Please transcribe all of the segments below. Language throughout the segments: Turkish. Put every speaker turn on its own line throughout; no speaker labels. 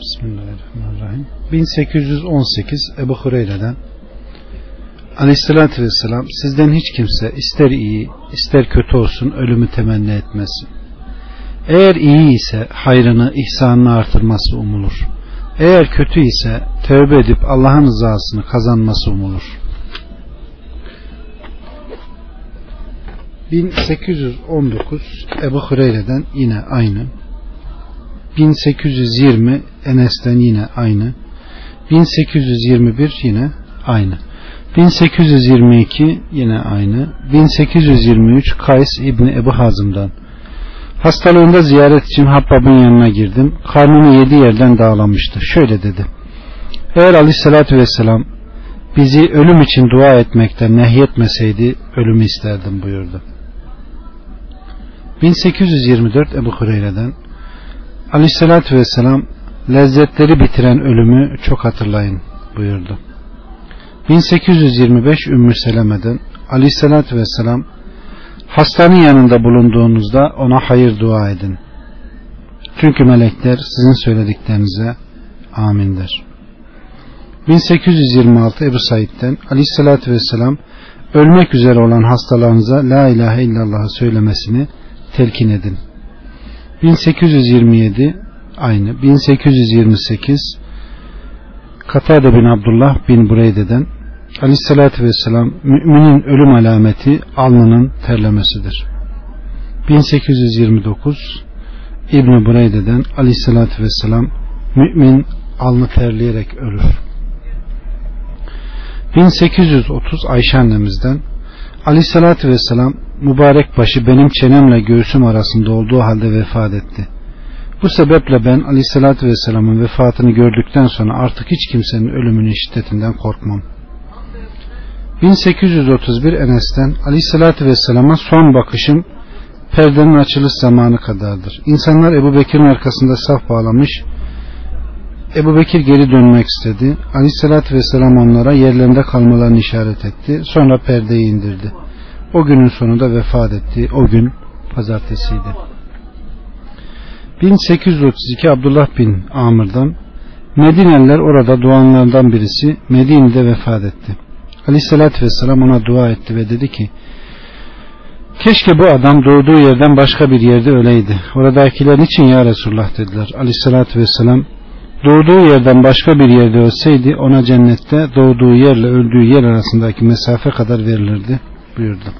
Bismillahirrahmanirrahim. 1818 Ebu Hureyre'den Aleyhissalatü Vesselam sizden hiç kimse ister iyi ister kötü olsun ölümü temenni etmesin. Eğer iyi ise hayrını ihsanını artırması umulur. Eğer kötü ise tövbe edip Allah'ın rızasını kazanması umulur. 1819 Ebu Hureyre'den yine aynı. 1820 Enes'ten yine aynı. 1821 yine aynı. 1822 yine aynı. 1823 Kays İbni Ebu Hazım'dan. Hastalığında ziyaret için Habbab'ın yanına girdim. Karnını yedi yerden dağlamıştı. Şöyle dedi. Eğer aleyhissalatü vesselam bizi ölüm için dua etmekten nehyetmeseydi ölümü isterdim buyurdu. 1824 Ebu Hureyre'den Aleyhissalatü Vesselam lezzetleri bitiren ölümü çok hatırlayın buyurdu. 1825 Ümmü Seleme'den Aleyhissalatü Vesselam hastanın yanında bulunduğunuzda ona hayır dua edin. Çünkü melekler sizin söylediklerinize amin der. 1826 Ebu Said'den Aleyhissalatü Vesselam ölmek üzere olan hastalarınıza La ilahe illallah söylemesini telkin edin. 1827 aynı 1828 Katade bin Abdullah bin Bureyde'den Aleyhisselatü Vesselam müminin ölüm alameti alnının terlemesidir. 1829 İbn Bureyde'den Aleyhisselatü Vesselam mümin alnı terleyerek ölür. 1830 Ayşe annemizden Aleyhisselatü Vesselam mübarek başı benim çenemle göğsüm arasında olduğu halde vefat etti. Bu sebeple ben Aleyhisselatü Vesselam'ın vefatını gördükten sonra artık hiç kimsenin ölümünün şiddetinden korkmam. 1831 Enes'ten Aleyhisselatü Vesselam'a son bakışım perdenin açılış zamanı kadardır. İnsanlar Ebu Bekir'in arkasında saf bağlamış Ebu Bekir geri dönmek istedi. Aleyhissalatü vesselam onlara yerlerinde kalmalarını işaret etti. Sonra perdeyi indirdi. O günün sonunda vefat etti. O gün pazartesiydi. 1832 Abdullah bin Amr'dan Medineliler orada doğanlardan birisi Medine'de vefat etti. Aleyhissalatü vesselam ona dua etti ve dedi ki Keşke bu adam doğduğu yerden başka bir yerde öleydi. Oradakiler için ya Resulullah dediler. Aleyhissalatü vesselam doğduğu yerden başka bir yerde ölseydi ona cennette doğduğu yerle öldüğü yer arasındaki mesafe kadar verilirdi buyurdu.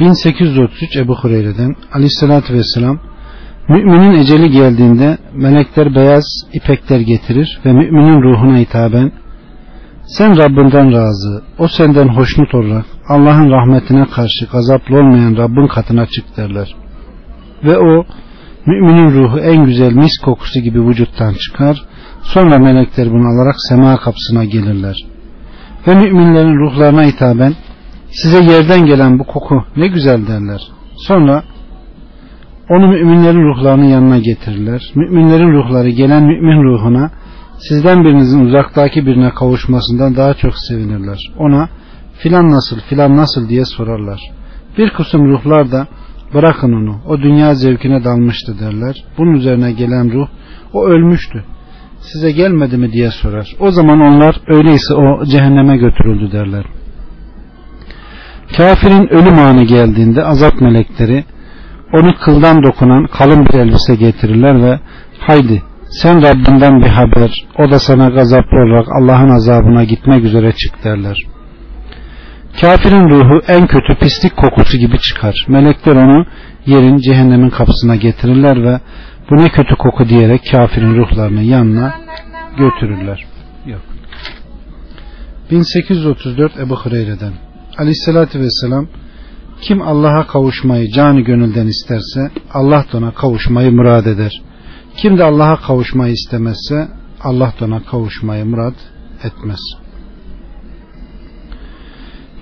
1833 Ebu Hureyre'den Aleyhisselatü Vesselam Müminin eceli geldiğinde melekler beyaz ipekler getirir ve müminin ruhuna hitaben sen Rabbinden razı, o senden hoşnut olarak Allah'ın rahmetine karşı gazaplı olmayan Rabbin katına çık derler. Ve o Müminin ruhu en güzel mis kokusu gibi vücuttan çıkar. Sonra melekler bunu alarak sema kapısına gelirler. Ve müminlerin ruhlarına hitaben size yerden gelen bu koku ne güzel derler. Sonra onu müminlerin ruhlarının yanına getirirler. Müminlerin ruhları gelen mümin ruhuna sizden birinizin uzaktaki birine kavuşmasından daha çok sevinirler. Ona filan nasıl filan nasıl diye sorarlar. Bir kısım ruhlar da Bırakın onu. O dünya zevkine dalmıştı derler. Bunun üzerine gelen ruh o ölmüştü. Size gelmedi mi diye sorar. O zaman onlar öyleyse o cehenneme götürüldü derler. Kafirin ölüm anı geldiğinde azap melekleri onu kıldan dokunan kalın bir elbise getirirler ve haydi sen Rabbinden bir haber o da sana gazaplı olarak Allah'ın azabına gitmek üzere çık derler. Kafirin ruhu en kötü pislik kokusu gibi çıkar. Melekler onu yerin cehennemin kapısına getirirler ve bu ne kötü koku diyerek kafirin ruhlarını yanına götürürler. Yok. 1834 Ebu Hureyre'den Aleyhisselatü Vesselam kim Allah'a kavuşmayı canı gönülden isterse Allah da ona kavuşmayı murad eder. Kim de Allah'a kavuşmayı istemezse Allah da ona kavuşmayı murad etmez.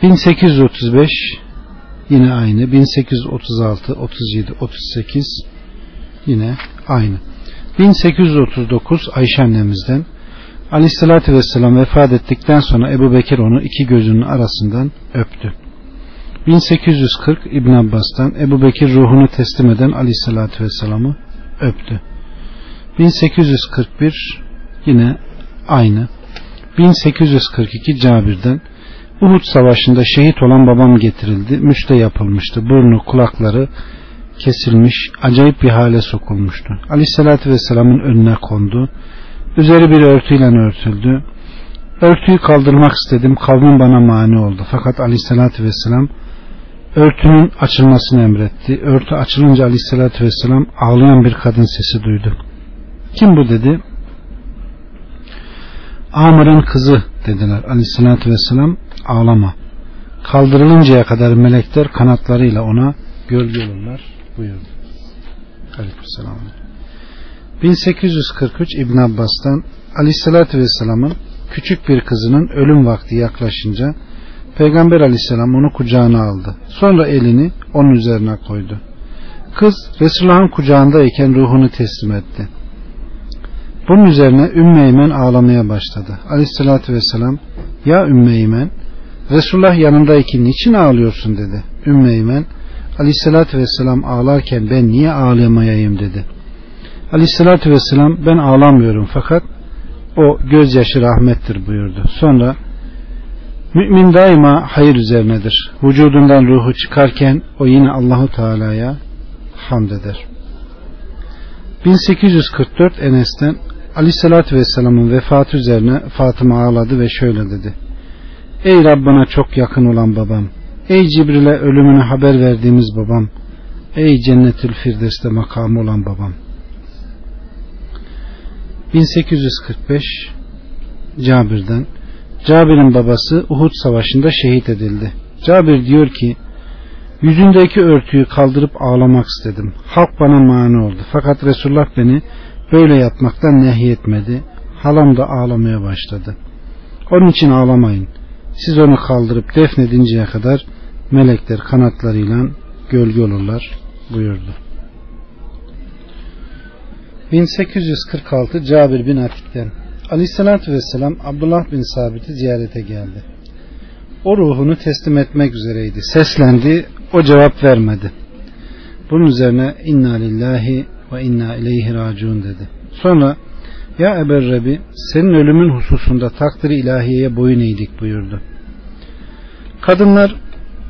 1835 yine aynı 1836 37 38 yine aynı 1839 Ayşe annemizden Aleyhisselatü Vesselam vefat ettikten sonra Ebu Bekir onu iki gözünün arasından öptü. 1840 İbn Abbas'tan Ebu Bekir ruhunu teslim eden Aleyhisselatü Vesselam'ı öptü. 1841 yine aynı. 1842 Cabir'den Uhud Savaşı'nda şehit olan babam getirildi. Müste yapılmıştı. Burnu, kulakları kesilmiş, acayip bir hale sokulmuştu. Aleyhissalatü Vesselam'ın önüne kondu. Üzeri bir örtüyle örtüldü. Örtüyü kaldırmak istedim. Kavmim bana mani oldu. Fakat Aleyhissalatü Vesselam örtünün açılmasını emretti. Örtü açılınca Aleyhissalatü Vesselam ağlayan bir kadın sesi duydu. Kim bu dedi. Amr'ın kızı dediler. Aleyhissalatü Vesselam ağlama. Kaldırılıncaya kadar melekler kanatlarıyla ona gölge olurlar buyurdu. Aleykümselam. 1843 İbn Abbas'tan Aleyhissalatü Vesselam'ın küçük bir kızının ölüm vakti yaklaşınca Peygamber Aleyhisselam onu kucağına aldı. Sonra elini onun üzerine koydu. Kız Resulullah'ın kucağındayken ruhunu teslim etti. Bunun üzerine Ümmü Eymen ağlamaya başladı. Aleyhissalatü vesselam ya Ümmü Eymen Resulullah yanındayken niçin ağlıyorsun dedi. Ümmü Eymen Aleyhissalatü vesselam ağlarken ben niye ağlamayayım dedi. Aleyhissalatü vesselam ben ağlamıyorum fakat o gözyaşı rahmettir buyurdu. Sonra mümin daima hayır üzerinedir. Vücudundan ruhu çıkarken o yine Allahu Teala'ya hamd eder. 1844 Enes'ten Aleyhisselatü Vesselam'ın vefatı üzerine Fatıma ağladı ve şöyle dedi. Ey Rabbına çok yakın olan babam. Ey Cibril'e ölümünü haber verdiğimiz babam. Ey Cennetül Firdevs'te makamı olan babam. 1845 Cabir'den Cabir'in babası Uhud Savaşı'nda şehit edildi. Cabir diyor ki yüzündeki örtüyü kaldırıp ağlamak istedim. Halk bana mani oldu. Fakat Resulullah beni böyle yatmaktan nehyetmedi. Halam da ağlamaya başladı. Onun için ağlamayın. Siz onu kaldırıp defnedinceye kadar melekler kanatlarıyla gölge olurlar buyurdu. 1846 Cabir bin Atik'ten Aleyhisselatü Vesselam Abdullah bin Sabit'i ziyarete geldi. O ruhunu teslim etmek üzereydi. Seslendi. O cevap vermedi. Bunun üzerine inna lillahi ve inna ileyhi raciun dedi. Sonra ya Eber Rebi senin ölümün hususunda takdiri ilahiyeye boyun eğdik buyurdu. Kadınlar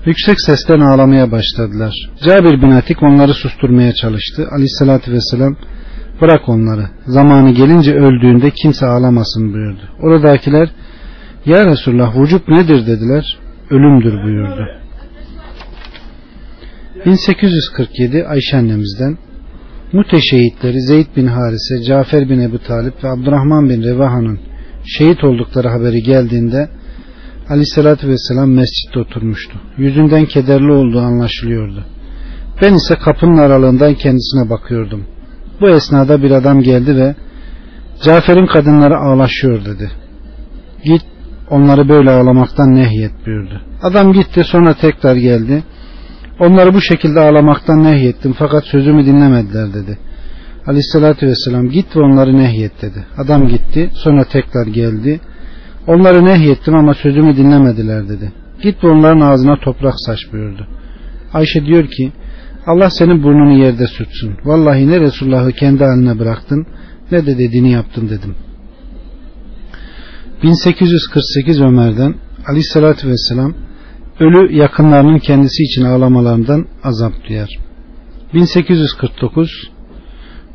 yüksek sesten ağlamaya başladılar. Cabir bin Atik onları susturmaya çalıştı. Aleyhissalatü vesselam bırak onları. Zamanı gelince öldüğünde kimse ağlamasın buyurdu. Oradakiler ya Resulullah vücut nedir dediler. Ölümdür buyurdu. 1847 Ayşe annemizden Mute şehitleri Zeyd bin Harise, Cafer bin Ebu Talip ve Abdurrahman bin Revaha'nın şehit oldukları haberi geldiğinde Aleyhisselatü Vesselam mescitte oturmuştu. Yüzünden kederli olduğu anlaşılıyordu. Ben ise kapının aralığından kendisine bakıyordum. Bu esnada bir adam geldi ve Cafer'in kadınları ağlaşıyor dedi. Git onları böyle ağlamaktan nehyet buyurdu. Adam gitti sonra tekrar geldi. Onları bu şekilde ağlamaktan nehyettim fakat sözümü dinlemediler dedi. Aleyhissalatü vesselam git ve onları nehyet dedi. Adam gitti sonra tekrar geldi. Onları nehyettim ama sözümü dinlemediler dedi. Git ve onların ağzına toprak saç buyurdu. Ayşe diyor ki Allah senin burnunu yerde sürtsün. Vallahi ne Resulullah'ı kendi haline bıraktın ne de dediğini yaptın dedim. 1848 Ömer'den Aleyhissalatü vesselam ölü yakınlarının kendisi için ağlamalarından azap duyar. 1849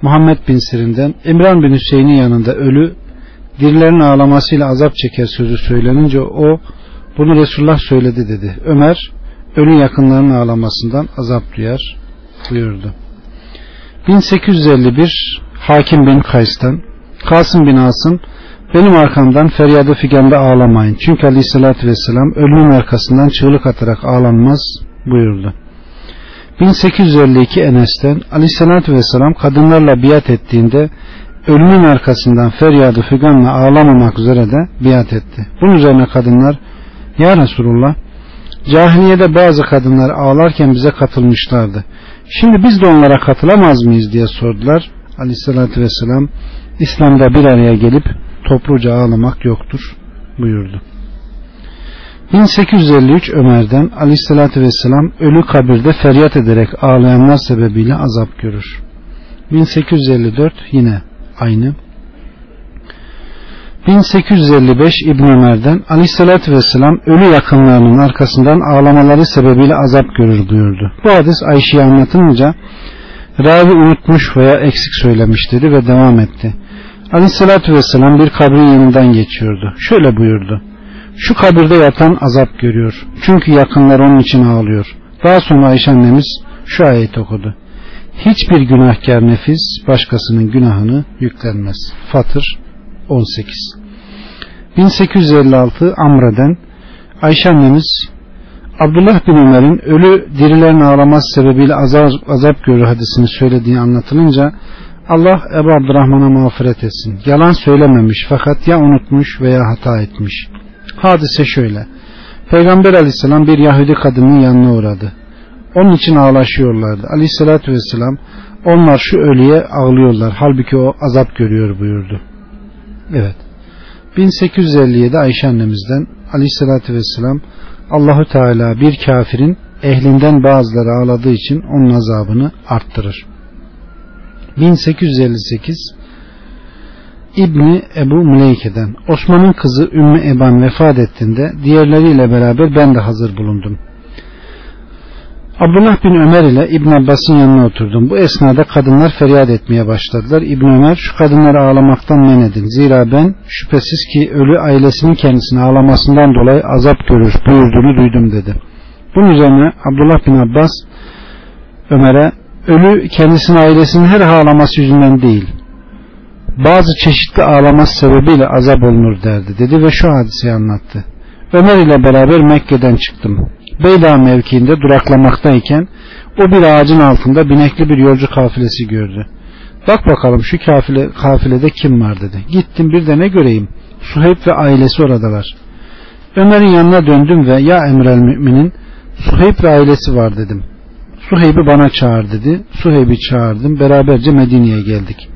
Muhammed bin Sirin'den İmran bin Hüseyin'in yanında ölü dirilerin ağlamasıyla azap çeker sözü söylenince o bunu Resulullah söyledi dedi. Ömer ölü yakınlarının ağlamasından azap duyar buyurdu. 1851 Hakim bin Kays'tan Kasım bin Asım benim arkamdan feryadı figanda ağlamayın. Çünkü aleyhissalatü vesselam ölümün arkasından çığlık atarak ağlanmaz buyurdu. 1852 Enes'ten aleyhissalatü vesselam kadınlarla biat ettiğinde ölümün arkasından feryadı figanla ağlamamak üzere de biat etti. Bunun üzerine kadınlar Ya Resulullah cahiliyede bazı kadınlar ağlarken bize katılmışlardı. Şimdi biz de onlara katılamaz mıyız diye sordular. Aleyhissalatü vesselam İslam'da bir araya gelip topluca ağlamak yoktur buyurdu. 1853 Ömer'den aleyhissalatü vesselam ölü kabirde feryat ederek ağlayanlar sebebiyle azap görür. 1854 yine aynı. 1855 İbn Ömer'den Aleyhisselatü Vesselam ölü yakınlarının arkasından ağlamaları sebebiyle azap görür buyurdu. Bu hadis Ayşe'ye anlatınca ravi unutmuş veya eksik söylemiş dedi ve devam etti. Aleyhisselatü Vesselam bir kabrin yanından geçiyordu. Şöyle buyurdu. Şu kabirde yatan azap görüyor. Çünkü yakınlar onun için ağlıyor. Daha sonra Ayşe annemiz şu ayet okudu. Hiçbir günahkar nefis başkasının günahını yüklenmez. Fatır 18 1856 Amra'den Ayşe annemiz Abdullah bin Ömer'in ölü dirilerin ağlaması sebebiyle azap, azap görür hadisini söylediği anlatılınca Allah Ebu Abdurrahman'a mağfiret etsin. Yalan söylememiş fakat ya unutmuş veya hata etmiş. Hadise şöyle. Peygamber aleyhisselam bir Yahudi kadının yanına uğradı. Onun için ağlaşıyorlardı. Aleyhissalatü vesselam onlar şu ölüye ağlıyorlar. Halbuki o azap görüyor buyurdu. Evet. 1857 Ayşe annemizden Aleyhissalatü vesselam Allahu Teala bir kafirin ehlinden bazıları ağladığı için onun azabını arttırır. 1858 İbni Ebu Müleyke'den Osman'ın kızı Ümmü Eban vefat ettiğinde diğerleriyle beraber ben de hazır bulundum. Abdullah bin Ömer ile İbn Abbas'ın yanına oturdum. Bu esnada kadınlar feryat etmeye başladılar. İbn Ömer şu kadınları ağlamaktan men edin. Zira ben şüphesiz ki ölü ailesinin kendisini ağlamasından dolayı azap görür buyurduğunu duydum dedi. Bunun üzerine Abdullah bin Abbas Ömer'e ölü kendisinin ailesinin her ağlaması yüzünden değil bazı çeşitli ağlaması sebebiyle azap olunur derdi dedi ve şu hadiseyi anlattı. Ömer ile beraber Mekke'den çıktım. Beyda mevkiinde duraklamaktayken o bir ağacın altında binekli bir yolcu kafilesi gördü. Bak bakalım şu kafile, kafilede kim var dedi. Gittim bir de ne göreyim. Suheyb ve ailesi oradalar. Ömer'in yanına döndüm ve ya emrel müminin Suheyb ve ailesi var dedim. Suheyb'i bana çağır dedi. Suheyb'i çağırdım. Beraberce Medine'ye geldik.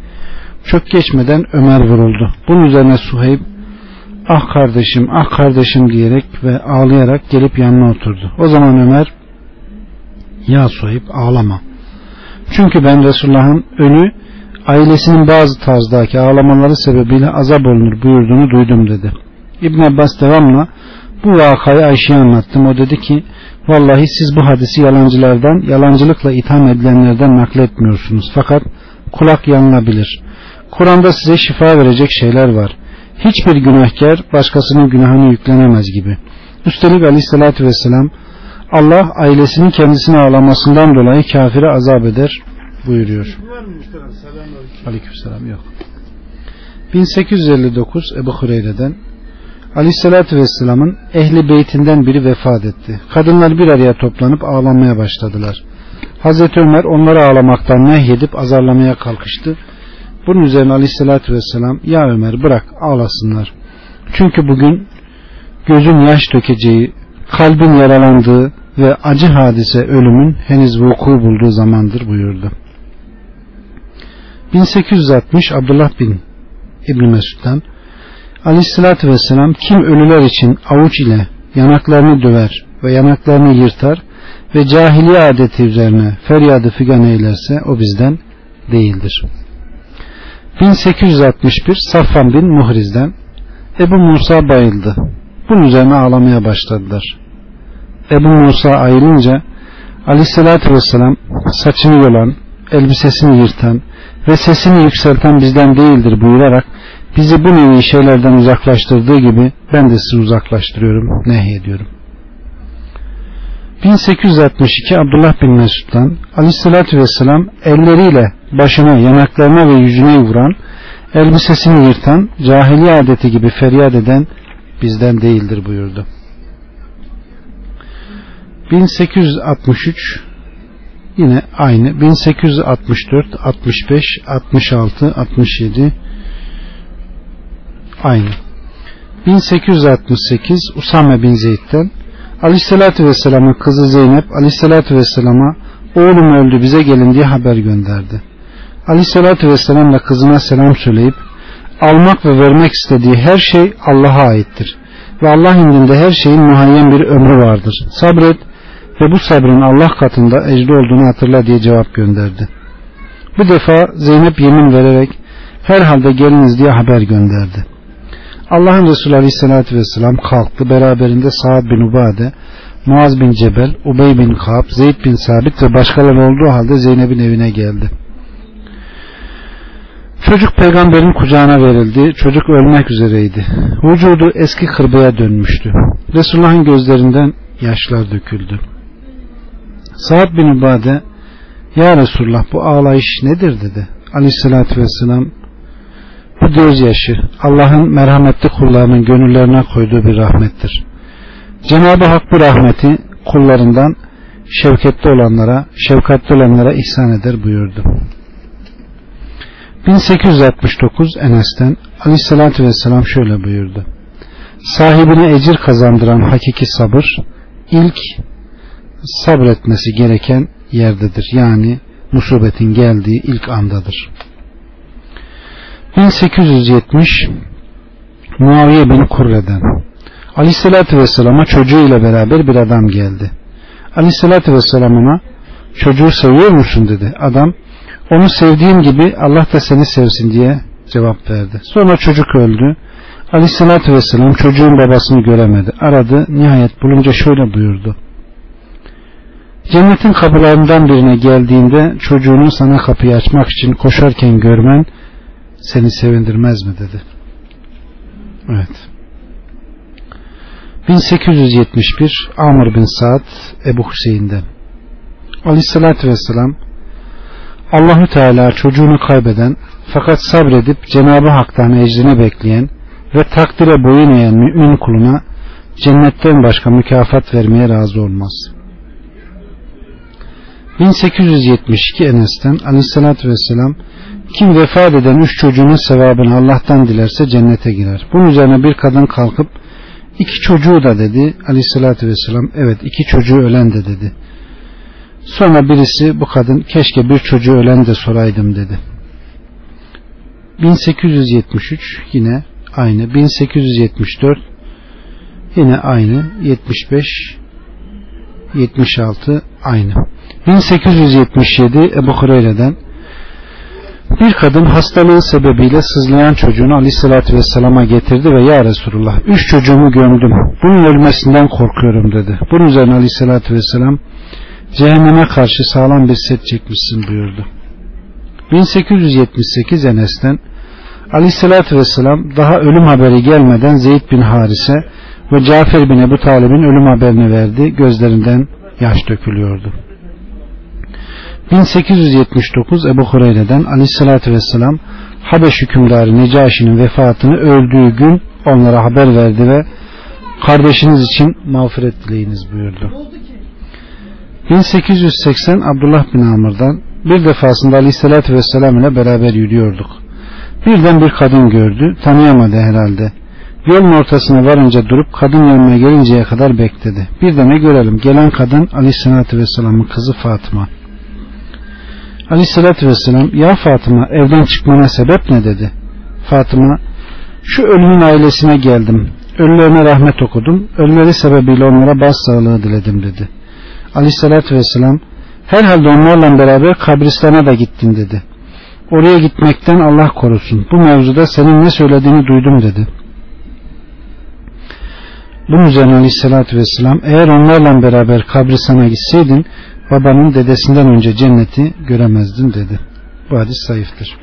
Çok geçmeden Ömer vuruldu. Bunun üzerine Suheyb ah kardeşim ah kardeşim diyerek ve ağlayarak gelip yanına oturdu. O zaman Ömer ya Suheyb ağlama. Çünkü ben Resulullah'ın ölü ailesinin bazı tarzdaki ağlamaları sebebiyle azap olunur buyurduğunu duydum dedi. İbn Abbas devamla bu vakayı Ayşe'ye anlattım. O dedi ki vallahi siz bu hadisi yalancılardan yalancılıkla itham edilenlerden nakletmiyorsunuz. Fakat kulak yanılabilir. Kur'an'da size şifa verecek şeyler var. Hiçbir günahkar başkasının günahını yüklenemez gibi. Üstelik aleyhissalatü vesselam Allah ailesinin kendisini ağlamasından dolayı kafire azap eder buyuruyor. Aleykümselam yok. 1859 Ebu Hureyre'den Aleyhissalatü Vesselam'ın ehli beytinden biri vefat etti. Kadınlar bir araya toplanıp ağlamaya başladılar. Hazreti Ömer onları ağlamaktan nehyedip azarlamaya kalkıştı. Bunun üzerine aleyhissalatü vesselam ya Ömer bırak ağlasınlar. Çünkü bugün gözün yaş dökeceği, kalbin yaralandığı ve acı hadise ölümün henüz vuku bulduğu zamandır buyurdu. 1860 Abdullah bin İbn Mesud'dan Aleyhissalatü Vesselam kim ölüler için avuç ile yanaklarını döver ve yanaklarını yırtar ve cahiliye adeti üzerine feryadı figan eylerse o bizden değildir. 1861 Safvan bin Muhriz'den Ebu Musa bayıldı. Bunun üzerine ağlamaya başladılar. Ebu Musa ayılınca Aleyhisselatü Vesselam saçını yolan, elbisesini yırtan ve sesini yükselten bizden değildir buyurarak bizi bu nevi şeylerden uzaklaştırdığı gibi ben de sizi uzaklaştırıyorum, nehyediyorum. 1862 Abdullah bin Mesud'dan Aleyhisselatü Vesselam elleriyle başına, yanaklarına ve yüzüne vuran, elbisesini yırtan, cahiliye adeti gibi feryat eden bizden değildir buyurdu. 1863 yine aynı 1864 65 66 67 aynı 1868 Usame bin Zeyd'den Aleyhisselatü Vesselam'ın kızı Zeynep Aleyhisselatü Vesselam'a oğlum öldü bize gelin diye haber gönderdi. Aleyhisselatü Vesselam da kızına selam söyleyip almak ve vermek istediği her şey Allah'a aittir. Ve Allah indinde her şeyin muhayyen bir ömrü vardır. Sabret ve bu sabrın Allah katında ecri olduğunu hatırla diye cevap gönderdi. Bu defa Zeynep yemin vererek Herhalde geliniz diye haber gönderdi. Allah'ın Resulü Aleyhisselatü Vesselam kalktı. Beraberinde Sa'd bin Ubade, Muaz bin Cebel, Ubey bin Kaab, Zeyd bin Sabit ve başkaları olduğu halde Zeynep'in evine geldi. Çocuk peygamberin kucağına verildi. Çocuk ölmek üzereydi. Vücudu eski kırbaya dönmüştü. Resulullah'ın gözlerinden yaşlar döküldü. Sa'd bin Ubade Ya Resulullah bu ağlayış nedir dedi. Aleyhissalatü vesselam bu gözyaşı Allah'ın merhametli kullarının gönüllerine koyduğu bir rahmettir. Cenab-ı Hak bu rahmeti kullarından şevketli olanlara, şefkatli olanlara ihsan eder buyurdu. 1869 Enes'ten Aleyhisselatü Vesselam şöyle buyurdu. Sahibine ecir kazandıran hakiki sabır ilk sabretmesi gereken yerdedir. Yani musibetin geldiği ilk andadır. 1870 Muaviye bin Kurre'den Aleyhisselatü Vesselam'a çocuğuyla beraber bir adam geldi. Aleyhisselatü Vesselam ona çocuğu seviyor musun dedi. Adam onu sevdiğim gibi Allah da seni sevsin diye cevap verdi. Sonra çocuk öldü. Aleyhisselatü Vesselam çocuğun babasını göremedi. Aradı. Nihayet bulunca şöyle buyurdu. Cennetin kapılarından birine geldiğinde çocuğunun sana kapıyı açmak için koşarken görmen seni sevindirmez mi dedi. Evet. 1871 Amr bin Saad Ebu Hüseyin'den Aleyhissalatü Vesselam Allahü Teala çocuğunu kaybeden fakat sabredip Cenab-ı Hak'tan ecrini bekleyen ve takdire boyun eğen mümin kuluna cennetten başka mükafat vermeye razı olmaz. 1872 Enes'ten Aleyhisselatü Vesselam kim vefat eden üç çocuğunun sevabını Allah'tan dilerse cennete girer. Bunun üzerine bir kadın kalkıp iki çocuğu da dedi Aleyhisselatü Vesselam evet iki çocuğu ölen de dedi. Sonra birisi bu kadın keşke bir çocuğu ölen de soraydım dedi. 1873 yine aynı 1874 yine aynı 75 76 aynı 1877 Ebu Hureyre'den bir kadın hastalığı sebebiyle sızlayan çocuğunu aleyhissalatü vesselama getirdi ve ya Resulullah üç çocuğumu gömdüm. Bunun ölmesinden korkuyorum dedi. Bunun üzerine aleyhissalatü vesselam cehenneme karşı sağlam bir set çekmişsin buyurdu. 1878 Enes'ten aleyhissalatü vesselam daha ölüm haberi gelmeden Zeyd bin Harise ve Cafer bin Ebu Talib'in ölüm haberini verdi gözlerinden yaş dökülüyordu 1879 Ebu Hureyre'den aleyhissalatü vesselam Habeş hükümdarı Necaşi'nin vefatını öldüğü gün onlara haber verdi ve kardeşiniz için mağfiret dileyiniz buyurdu. 1880 Abdullah bin Amr'dan bir defasında aleyhissalatü vesselam ile beraber yürüyorduk. Birden bir kadın gördü. Tanıyamadı herhalde. Yolun ortasına varınca durup kadın yanına gelinceye kadar bekledi. Bir de ne görelim. Gelen kadın aleyhissalatü vesselamın kızı Fatıma. Aleyhissalatü vesselam ya Fatıma evden çıkmana sebep ne dedi. Fatıma şu ölümün ailesine geldim. Ölülerine rahmet okudum. Ölüleri sebebiyle onlara bas sağlığı diledim dedi. Aleyhissalatü vesselam herhalde onlarla beraber kabristana da gittin dedi. Oraya gitmekten Allah korusun. Bu mevzuda senin ne söylediğini duydum dedi. Bunun üzerine aleyhissalatü vesselam eğer onlarla beraber kabristana gitseydin babanın dedesinden önce cenneti göremezdin dedi. Bu hadis zayıftır.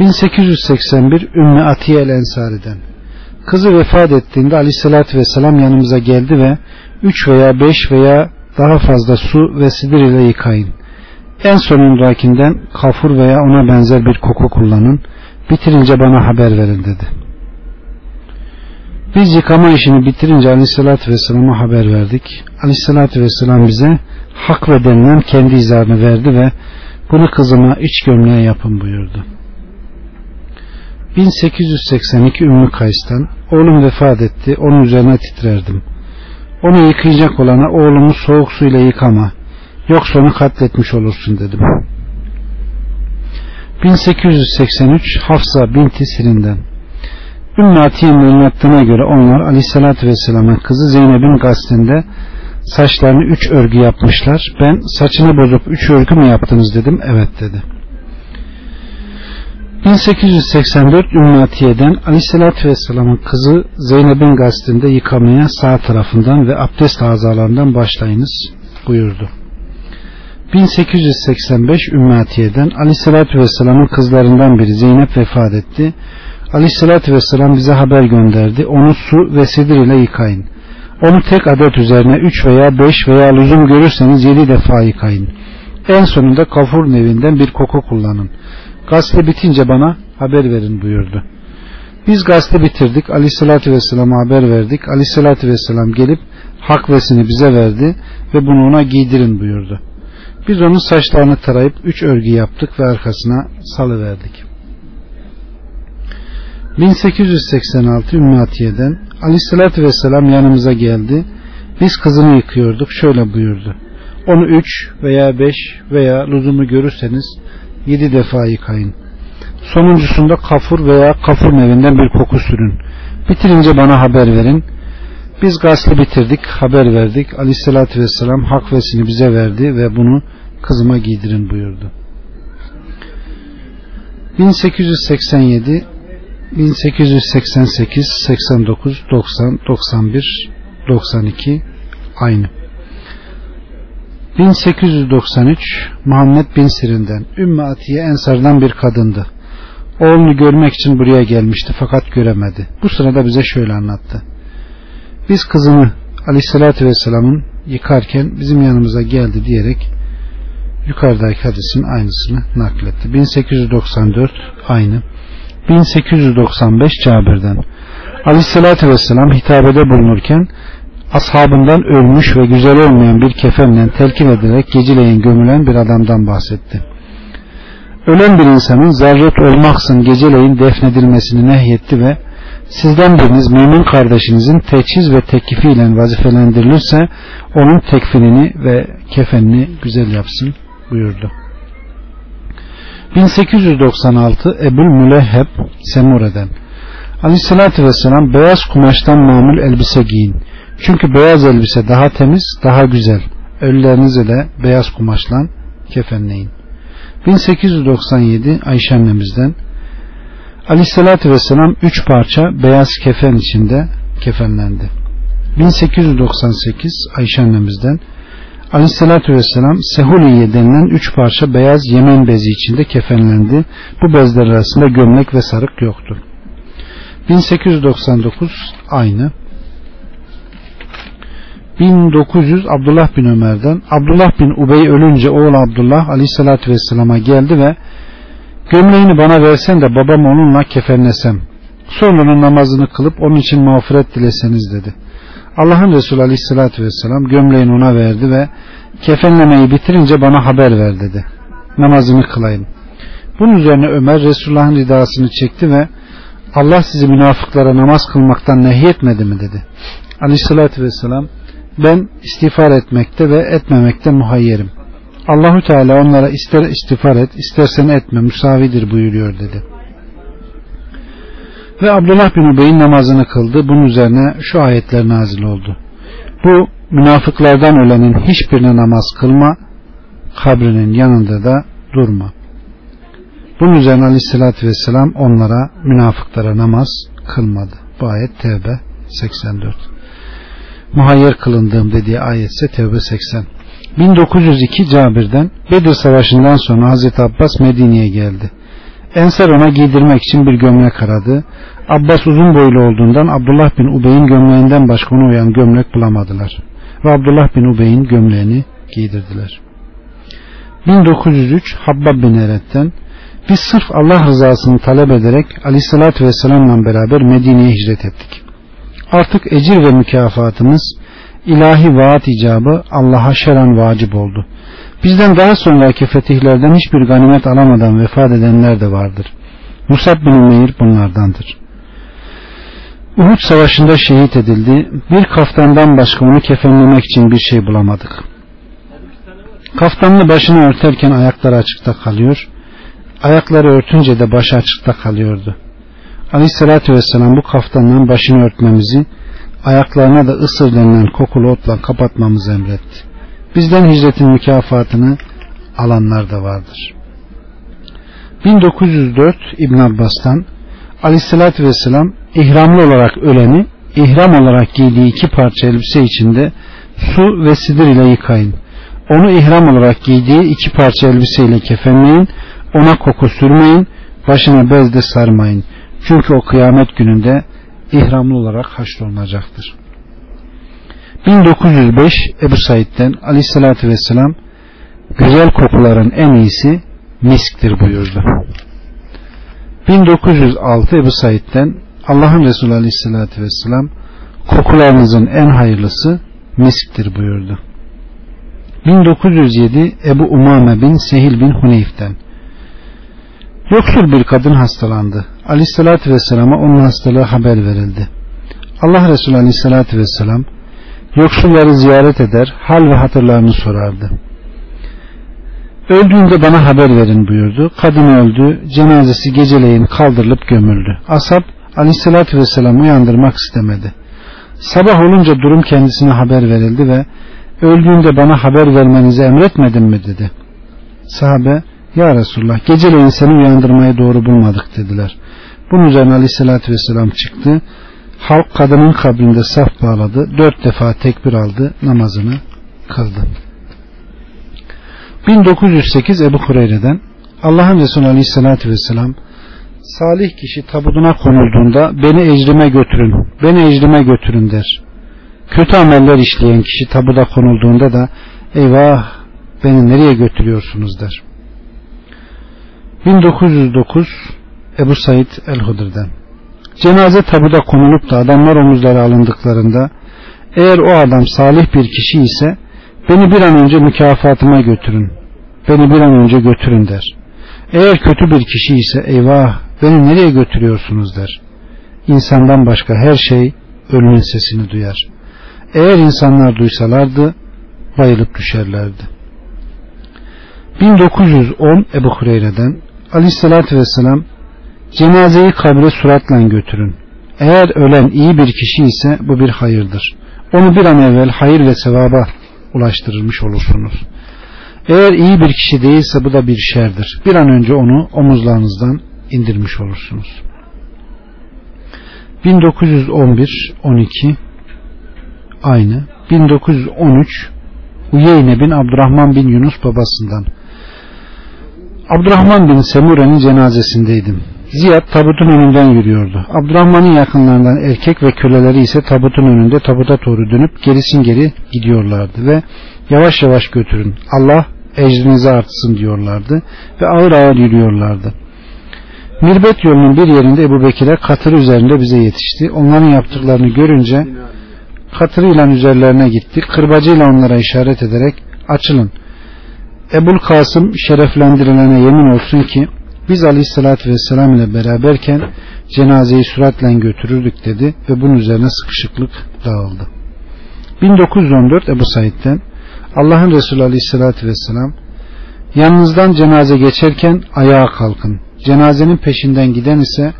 1881 Ümmü Atiye el Ensari'den Kızı vefat ettiğinde aleyhissalatü vesselam yanımıza geldi ve 3 veya 5 veya daha fazla su ve sidir ile yıkayın. En sonundakinden kafur veya ona benzer bir koku kullanın. Bitirince bana haber verin dedi. Biz yıkama işini bitirince aleyhissalatü vesselama haber verdik. Aleyhissalatü vesselam bize hak ve denilen kendi izarını verdi ve bunu kızıma iç gömleğe yapın buyurdu. 1882 Ümmü Kays'tan oğlum vefat etti onun üzerine titrerdim. Onu yıkayacak olana oğlumu soğuk suyla yıkama yoksa onu katletmiş olursun dedim. 1883 Hafsa binti Sirin'den Ümmü Atiye'nin anlattığına göre onlar Aleyhisselatü Vesselam'ın kızı Zeynep'in gazetinde saçlarını üç örgü yapmışlar. Ben saçını bozup üç örgü mü yaptınız dedim. Evet dedi. 1884 Ümmatiye'den Aleyhisselatü Vesselam'ın kızı Zeynep'in gazetinde yıkamaya sağ tarafından ve abdest azalarından başlayınız buyurdu. 1885 Ümmatiye'den Aleyhisselatü Vesselam'ın kızlarından biri Zeynep vefat etti. Aleyhisselatü Vesselam bize haber gönderdi. Onu su ve sedir ile yıkayın. Onu tek adet üzerine 3 veya 5 veya lüzum görürseniz 7 defa yıkayın. En sonunda kafur nevinden bir koku kullanın. Gazete bitince bana haber verin buyurdu. Biz gazete bitirdik. Aleyhissalatü Vesselam'a haber verdik. Aleyhissalatü Vesselam gelip hakvesini bize verdi ve bunu ona giydirin buyurdu. Biz onun saçlarını tarayıp üç örgü yaptık ve arkasına salıverdik. 1886 Ümmatiye'den Aleyhisselatü Vesselam yanımıza geldi. Biz kızını yıkıyorduk. Şöyle buyurdu. Onu üç veya beş veya lüzumu görürseniz yedi defa yıkayın. Sonuncusunda kafur veya kafur evinden bir koku sürün. Bitirince bana haber verin. Biz gaslı bitirdik, haber verdik. Aleyhissalatü vesselam hakvesini bize verdi ve bunu kızıma giydirin buyurdu. 1887 1888 89 90 91 92 aynı 1893 Muhammed bin Sirin'den Ümmü Atiye Ensar'dan bir kadındı. Oğlunu görmek için buraya gelmişti fakat göremedi. Bu sırada bize şöyle anlattı. Biz kızını Aleyhisselatü Vesselam'ın yıkarken bizim yanımıza geldi diyerek yukarıdaki hadisin aynısını nakletti. 1894 aynı. 1895 Cabir'den Aleyhisselatü Vesselam hitabede bulunurken ashabından ölmüş ve güzel olmayan bir kefenle telkin ederek geceleyin gömülen bir adamdan bahsetti. Ölen bir insanın zaruret olmaksın geceleyin defnedilmesini nehyetti ve sizden biriniz mümin kardeşinizin teçhiz ve teklifiyle vazifelendirilirse onun tekfinini ve kefenini güzel yapsın buyurdu. 1896 Ebul Mülehheb Semure'den Aleyhissalatü Vesselam beyaz kumaştan mamul elbise giyin. Çünkü beyaz elbise daha temiz, daha güzel. Ölülerinizi de beyaz kumaşla kefenleyin. 1897 Ayşe annemizden Aleyhissalatü Vesselam üç parça beyaz kefen içinde kefenlendi. 1898 Ayşe annemizden Aleyhissalatü Vesselam Sehuliye denilen üç parça beyaz Yemen bezi içinde kefenlendi. Bu bezler arasında gömlek ve sarık yoktu. 1899 aynı. 1900 Abdullah bin Ömer'den Abdullah bin Ubey ölünce oğul Abdullah Aleyhisselatü Vesselam'a geldi ve gömleğini bana versen de babam onunla kefenlesem sonra namazını kılıp onun için mağfiret dileseniz dedi. Allah'ın Resulü Aleyhisselatü Vesselam gömleğini ona verdi ve kefenlemeyi bitirince bana haber ver dedi. Namazını kılayım. Bunun üzerine Ömer Resulullah'ın ridasını çekti ve Allah sizi münafıklara namaz kılmaktan nehyetmedi mi dedi. Aleyhissalatü vesselam ben istiğfar etmekte ve etmemekte muhayyerim. Allahü Teala onlara ister istiğfar et istersen etme müsavidir buyuruyor dedi. Ve Abdullah bin Ubey'in namazını kıldı. Bunun üzerine şu ayetler nazil oldu. Bu münafıklardan ölenin hiçbirine namaz kılma, kabrinin yanında da durma. Bunun üzerine aleyhissalatü vesselam onlara münafıklara namaz kılmadı. Bu ayet Tevbe 84. Muhayyer kılındığım dediği ayetse Tevbe 80. 1902 Cabir'den Bedir Savaşı'ndan sonra Hazreti Abbas Medine'ye geldi. Ensar ona giydirmek için bir gömlek aradı. Abbas uzun boylu olduğundan Abdullah bin Ubey'in gömleğinden başka ona uyan gömlek bulamadılar. Ve Abdullah bin Ubey'in gömleğini giydirdiler. 1903 Habbab bin Eret'ten biz sırf Allah rızasını talep ederek aleyhissalatü vesselamla beraber Medine'ye hicret ettik. Artık ecir ve mükafatımız ilahi vaat icabı Allah'a şeran vacip oldu. Bizden daha sonraki fetihlerden hiçbir ganimet alamadan vefat edenler de vardır. Musab bin Umeyr bunlardandır. Uhud savaşında şehit edildi. Bir kaftandan başka onu kefenlemek için bir şey bulamadık. Kaftanını başını örterken ayakları açıkta kalıyor. Ayakları örtünce de başı açıkta kalıyordu. Aleyhissalatü vesselam bu kaftandan başını örtmemizi, ayaklarına da ısır denilen kokulu otla kapatmamızı emretti. Bizden hicretin mükafatını alanlar da vardır. 1904 İbn Abbas'tan Aleyhisselatü Vesselam ihramlı olarak öleni ihram olarak giydiği iki parça elbise içinde su ve sidir ile yıkayın. Onu ihram olarak giydiği iki parça elbise ile kefenleyin. Ona koku sürmeyin. Başına bezde sarmayın. Çünkü o kıyamet gününde ihramlı olarak haşrolunacaktır. 1905 Ebu Said'den Aleyhisselatü Vesselam güzel kokuların en iyisi misktir buyurdu. 1906 Ebu Said'den Allah'ın Resulü Aleyhisselatü Vesselam kokularınızın en hayırlısı misktir buyurdu. 1907 Ebu Umame bin Sehil bin Huneyf'ten Yoksul bir kadın hastalandı. Aleyhissalatü Vesselam'a onun hastalığı haber verildi. Allah Resulü Aleyhissalatü Vesselam yoksulları ziyaret eder, hal ve hatırlarını sorardı. Öldüğünde bana haber verin buyurdu. Kadın öldü, cenazesi geceleyin kaldırılıp gömüldü. Ashab Aleyhissalatü Vesselam uyandırmak istemedi. Sabah olunca durum kendisine haber verildi ve öldüğünde bana haber vermenizi emretmedim mi dedi. Sahabe ya Resulullah geceleyin seni uyandırmayı doğru bulmadık dediler. Bunun üzerine aleyhissalatü vesselam çıktı. Halk kadının kabrinde saf bağladı. Dört defa tekbir aldı. Namazını kıldı. 1908 Ebu Hureyre'den Allah'ın Resulü Aleyhisselatü Vesselam salih kişi tabutuna konulduğunda beni ecrime götürün, beni ecrime götürün der. Kötü ameller işleyen kişi tabuda konulduğunda da eyvah beni nereye götürüyorsunuz der. 1909 Ebu Said El-Hudr'den Cenaze tabuda konulup da adamlar omuzlara alındıklarında eğer o adam salih bir kişi ise beni bir an önce mükafatıma götürün. Beni bir an önce götürün der. Eğer kötü bir kişi ise eyvah beni nereye götürüyorsunuz der. İnsandan başka her şey ölünün sesini duyar. Eğer insanlar duysalardı bayılıp düşerlerdi. 1910 Ebu Hureyre'den Aleyhisselatü Vesselam cenazeyi kabre suratla götürün. Eğer ölen iyi bir kişi ise bu bir hayırdır. Onu bir an evvel hayır ve sevaba ulaştırılmış olursunuz. Eğer iyi bir kişi değilse bu da bir şerdir. Bir an önce onu omuzlarınızdan indirmiş olursunuz. 1911 12 aynı 1913 Uyeyne bin Abdurrahman bin Yunus babasından Abdurrahman bin Semure'nin cenazesindeydim. Ziyad tabutun önünden yürüyordu. Abdurrahman'ın yakınlarından erkek ve köleleri ise tabutun önünde tabuta doğru dönüp gerisin geri gidiyorlardı ve yavaş yavaş götürün Allah ecrinizi artsın diyorlardı ve ağır ağır yürüyorlardı. Mirbet yolunun bir yerinde Ebu Bekir'e katır üzerinde bize yetişti. Onların yaptıklarını görünce katırıyla üzerlerine gitti. Kırbacıyla onlara işaret ederek açılın. Ebul Kasım şereflendirilene yemin olsun ki biz aleyhissalatü vesselam ile beraberken cenazeyi süratle götürürdük dedi ve bunun üzerine sıkışıklık dağıldı. 1914 Ebu Said'den Allah'ın Resulü aleyhissalatü vesselam yanınızdan cenaze geçerken ayağa kalkın. Cenazenin peşinden giden ise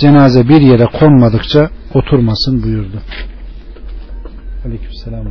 cenaze bir yere konmadıkça oturmasın buyurdu. Aleykümselam.